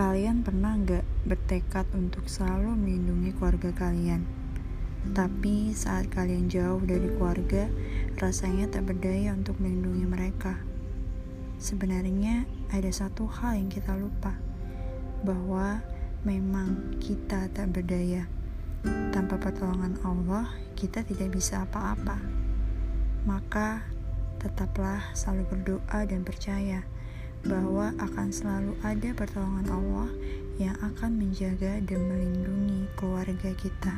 Kalian pernah nggak bertekad untuk selalu melindungi keluarga kalian? Tapi saat kalian jauh dari keluarga, rasanya tak berdaya untuk melindungi mereka. Sebenarnya ada satu hal yang kita lupa, bahwa memang kita tak berdaya. Tanpa pertolongan Allah, kita tidak bisa apa-apa. Maka, tetaplah selalu berdoa dan percaya bahwa akan selalu ada pertolongan Allah yang akan menjaga dan melindungi keluarga kita.